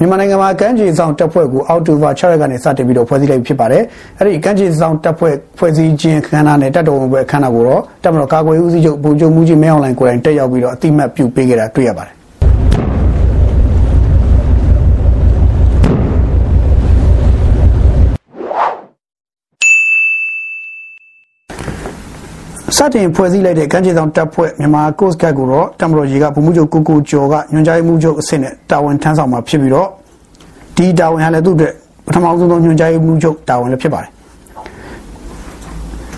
မြန်မာနိုင်ငံမှာကမ်းခြေဆောင်တပ်ဖွဲ့ကိုအောက်တိုဘာ6ရက်ကနေစတင်ပြီးတော့ဖွဲ့စည်းလိုက်ဖြစ်ပါတယ်။အဲ့ဒီကမ်းခြေဆောင်တပ်ဖွဲ့ဖွဲ့စည်းခြင်းခန်းနာနဲ့တပ်တော်ဝင်ပွဲခန်းနာကိုတော့တပ်မတော်ကာကွယ်ရေးဦးစီးချုပ်ဗိုလ်ချုပ်မှုကြီးမင်းအောင်လှိုင်ကိုယ်တိုင်တက်ရောက်ပြီးတော့အတိမတ်ပြုပေးခဲ့တာတွေ့ရပါတယ် စတင်ဖွဲ့စည်းလိုက်တဲ့ကမ်းခြေဆောင်တပ်ဖွဲ့မြန်မာ Coast Guard ကိုတော့တမတော်ကြီးကဗိုလ်မှူးချုပ်ကိုကိုကျော်ကညွှန်ကြားမှုချုပ်အဆင့်နဲ့တာဝန်ထမ်းဆောင်မှာဖြစ်ပြီးတော့ဒီတာဝန်ဟာလည်းသူ့အတွက်ပထမဆုံးသောညွှန်ကြားမှုချုပ်တာဝန်လည်းဖြစ်ပါတယ်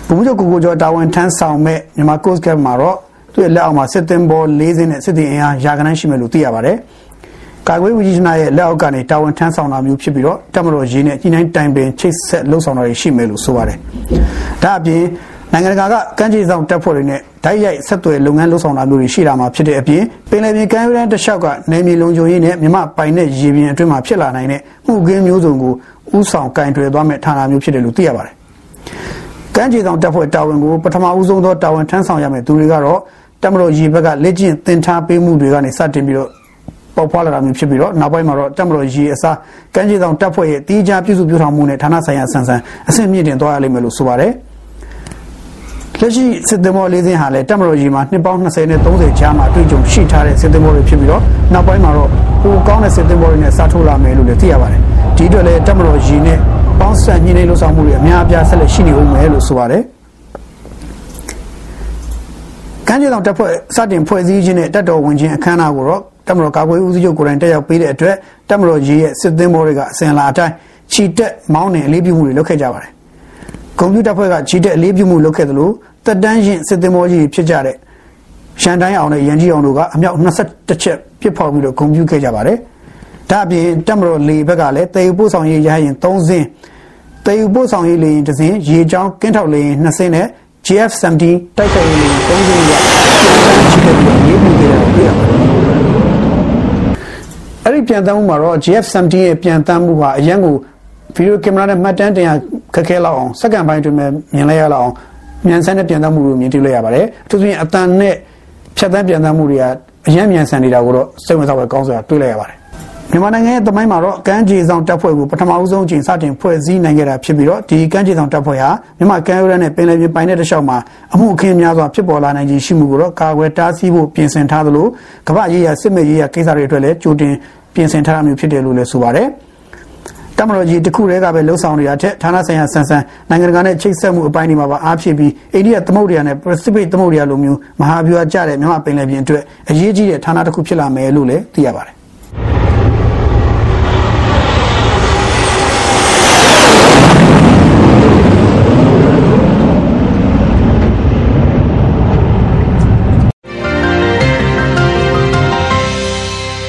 ဗိုလ်မှူးချုပ်ကိုကိုကျော်တာဝန်ထမ်းဆောင်မဲ့မြန်မာ Coast Guard မှာတော့သူ့ရဲ့လက်အောက်မှာစစ်သင်္ဘော၄စင်းနဲ့စစ်သည်အင်အားရာခိုင်နှုန်းရှိမယ်လို့သိရပါတယ်ကာကွယ်ဝီဂျီနာရဲ့လက်အောက်ကနေတာဝန်ထမ်းဆောင်တာမျိုးဖြစ်ပြီးတော့တမတော်ရေးနဲ့ကြီးနှိုင်းတိုင်ပင်ချိတ်ဆက်လှုပ်ဆောင်တာတွေရှိမယ်လို့ဆိုပါတယ်ဒါအပြင် နိုင်ငံတကာကကမ်းခြေဆောင်တပ်ဖွဲ့တွေနဲ့ဓာတ်ရိုက်ဆက်သွယ်လုပ်ငန်းလုပ်ဆောင်တာမျိုးတွေရှိလာမှာဖြစ်တဲ့အပြင်ပင်လယ်ပြင်ကမ်းရိုးတန်းတစ်လျှောက်ကနယ်မြေလုံခြုံရေးနဲ့မြမပိုင်တဲ့ရေပြင်အတွင်းမှာဖြစ်လာနိုင်တဲ့မှုခင်းမျိုးစုံကိုဥဆောင်ကင်တွယ်သွားမဲ့ဌာနမျိုးဖြစ်တယ်လို့သိရပါတယ်။ကမ်းခြေဆောင်တပ်ဖွဲ့တာဝန်ကိုပထမဦးဆုံးသောတာဝန်ထမ်းဆောင်ရမယ့်သူတွေကတော့တမတော်ရေဘက်ကလက်ကျင့်သင်ထားပေးမှုတွေကနေစတင်ပြီးတော့ပေါ်ဖွာလာတာမျိုးဖြစ်ပြီးတော့နောက်ပိုင်းမှာတော့တမတော်ရေအစားကမ်းခြေဆောင်တပ်ဖွဲ့ရဲ့တီးခြားပြုစုပြောင်းထောင်မှုနဲ့ဌာနဆိုင်ရာဆန်ဆန်အဆင့်မြင့်တင်သွားရလိမ့်မယ်လို့ဆိုပါတယ်။ လက်ရှိစစ်သင်္ဘောလေးစင်းဟာလည်းတက်မတော်ကြီးမှာနှစ်ပေါင်း20နဲ့30ကြားမှာအတွေ့အကြုံရှိထားတဲ့စစ်သင်္ဘောတွေဖြစ်ပြီးတော့နောက်ပိုင်းမှာတော့ပိုကောင်းတဲ့စစ်သင်္ဘောတွေနဲ့စားထိုးလာမယ်လို့လည်းသိရပါတယ်ဒီအတွက်လည်းတက်မတော်ကြီးနဲ့ပေါင်းစပ်ညှိနှိုင်းလို့ဆောင်မှုတွေအများအပြားဆက်လက်ရှိနေဦးမယ်လို့ဆိုပါတယ်ကမ်းခြေဆောင်တပ်ဖွဲ့စတင်ဖွဲ့စည်းခြင်းနဲ့တပ်တော်ဝင်ခြင်းအခမ်းအနားကိုတော့တပ်မတော်ကာကွယ်ရေးဦးစီးချုပ်ကိုယ်တိုင်တက်ရောက်ပေးတဲ့အတွက်တပ်မတော်ကြီးရဲ့စစ်သင်္ဘောတွေကအစဉ်လာအတိုင်းချီတက်မောင်းနှင်အလေးပြုမှုတွေလုပ်ခဲ့ကြပါတယ်ကွန်ပျူတာဖွဲ့ကချီတက်အလေးပြုမှုလုပ်ခဲ့သလို တက်တန်းရင်စစ်သင်္ဘောကြီးဖြစ်ကြတဲ့ရှန်တိုင်းအောင်နဲ့ရန်ကြီးအောင်တို့ကအမြောက်21ချက်ပြစ်ဖောက်ပြီးတော့ဂုံပြူခဲ့ကြပါတယ်။ဒါအပြင်တက်မတော်လေဘက်ကလည်းတေယူပို့ဆောင်ရေးရဟရင်3စင်းတေယူပို့ဆောင်ရေးလေရင်တစ်စင်းရေချောင်းကင်းထောက်လေရင်2စင်းနဲ့ GF17 တိုက်ခိုက်ရေးလေရင်3စင်းရပြန်ချီတဲ့ပြီးရေးပြခဲ့တယ်တွေ့ရပါတယ်။အဲ့ဒီပြန်တမ်းမှုမှာတော့ GF17 ရဲ့ပြန်တမ်းမှုဟာအရန်ကိုဗီဒီယိုကင်မရာနဲ့မှတ်တမ်းတင်ရခက်ခဲလောက်အောင်စက္ကန့်ပိုင်းတွင်မြင်လိုက်ရလောက်အောင် မြန်ဆန်တဲ့ပြန်သားမှုကိုမြင်တွေ့လိုက်ရပါတယ်အထူးသဖြင့်အတန်နဲ့ဖြတ်သန်းပြန်သားမှုတွေကအရင်မြန်ဆန်နေတာကိုတော့စိတ်ဝင်စားဖွယ်ကောင်းစွာတွေ့လိုက်ရပါတယ်မြန်မာနိုင်ငံရဲ့တမိုင်းမှာတော့ကမ်းခြေဆောင်တပ်ဖွဲ့ကိုပထမဦးဆုံးအချိန်စတင်ဖွဲ့စည်းနိုင်ခဲ့တာဖြစ်ပြီးတော့ဒီကမ်းခြေဆောင်တပ်ဖွဲ့ဟာမြန်မာကမ်းရိုးတန်းနဲ့ပင်လယ်ပြင်ပိုင်းတဲ့တလျှောက်မှာအမှုအခင်းများစွာဖြစ်ပေါ်လာနိုင်ခြင်းရှိမှုကိုတော့ကာကွယ်တားဆီးဖို့ပြင်ဆင်ထားသလိုကမ္ဘာရေးရစစ်မဲ့ရေးရကိစ္စတွေအတွက်လည်းကြိုတင်ပြင်ဆင်ထားတာမျိုးဖြစ်တယ်လို့လည်းဆိုပါတယ်။ တမတော်ကြီးတခုတည်းကပဲလှုပ်ဆောင်နေတာတဲ့ဌာနဆိုင်ရာဆန်ဆန်နိုင်ငံတကာနဲ့ချိတ်ဆက်မှုအပိုင်းတွေမှာပါအားဖြည့်ပြီးအိန္ဒိယသမုဒ္ဒရာနဲ့ပစိဖိတ်သမုဒ္ဒရာလိုမျိုးမဟာဗျူဟာကျတဲ့မြန်မာပင်လယ်ပြင်အတွက်အရေးကြီးတဲ့ဌာနတစ်ခုဖြစ်လာမယ်လို့လည်းသိရပါတယ်